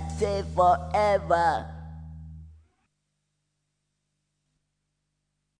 that say forever.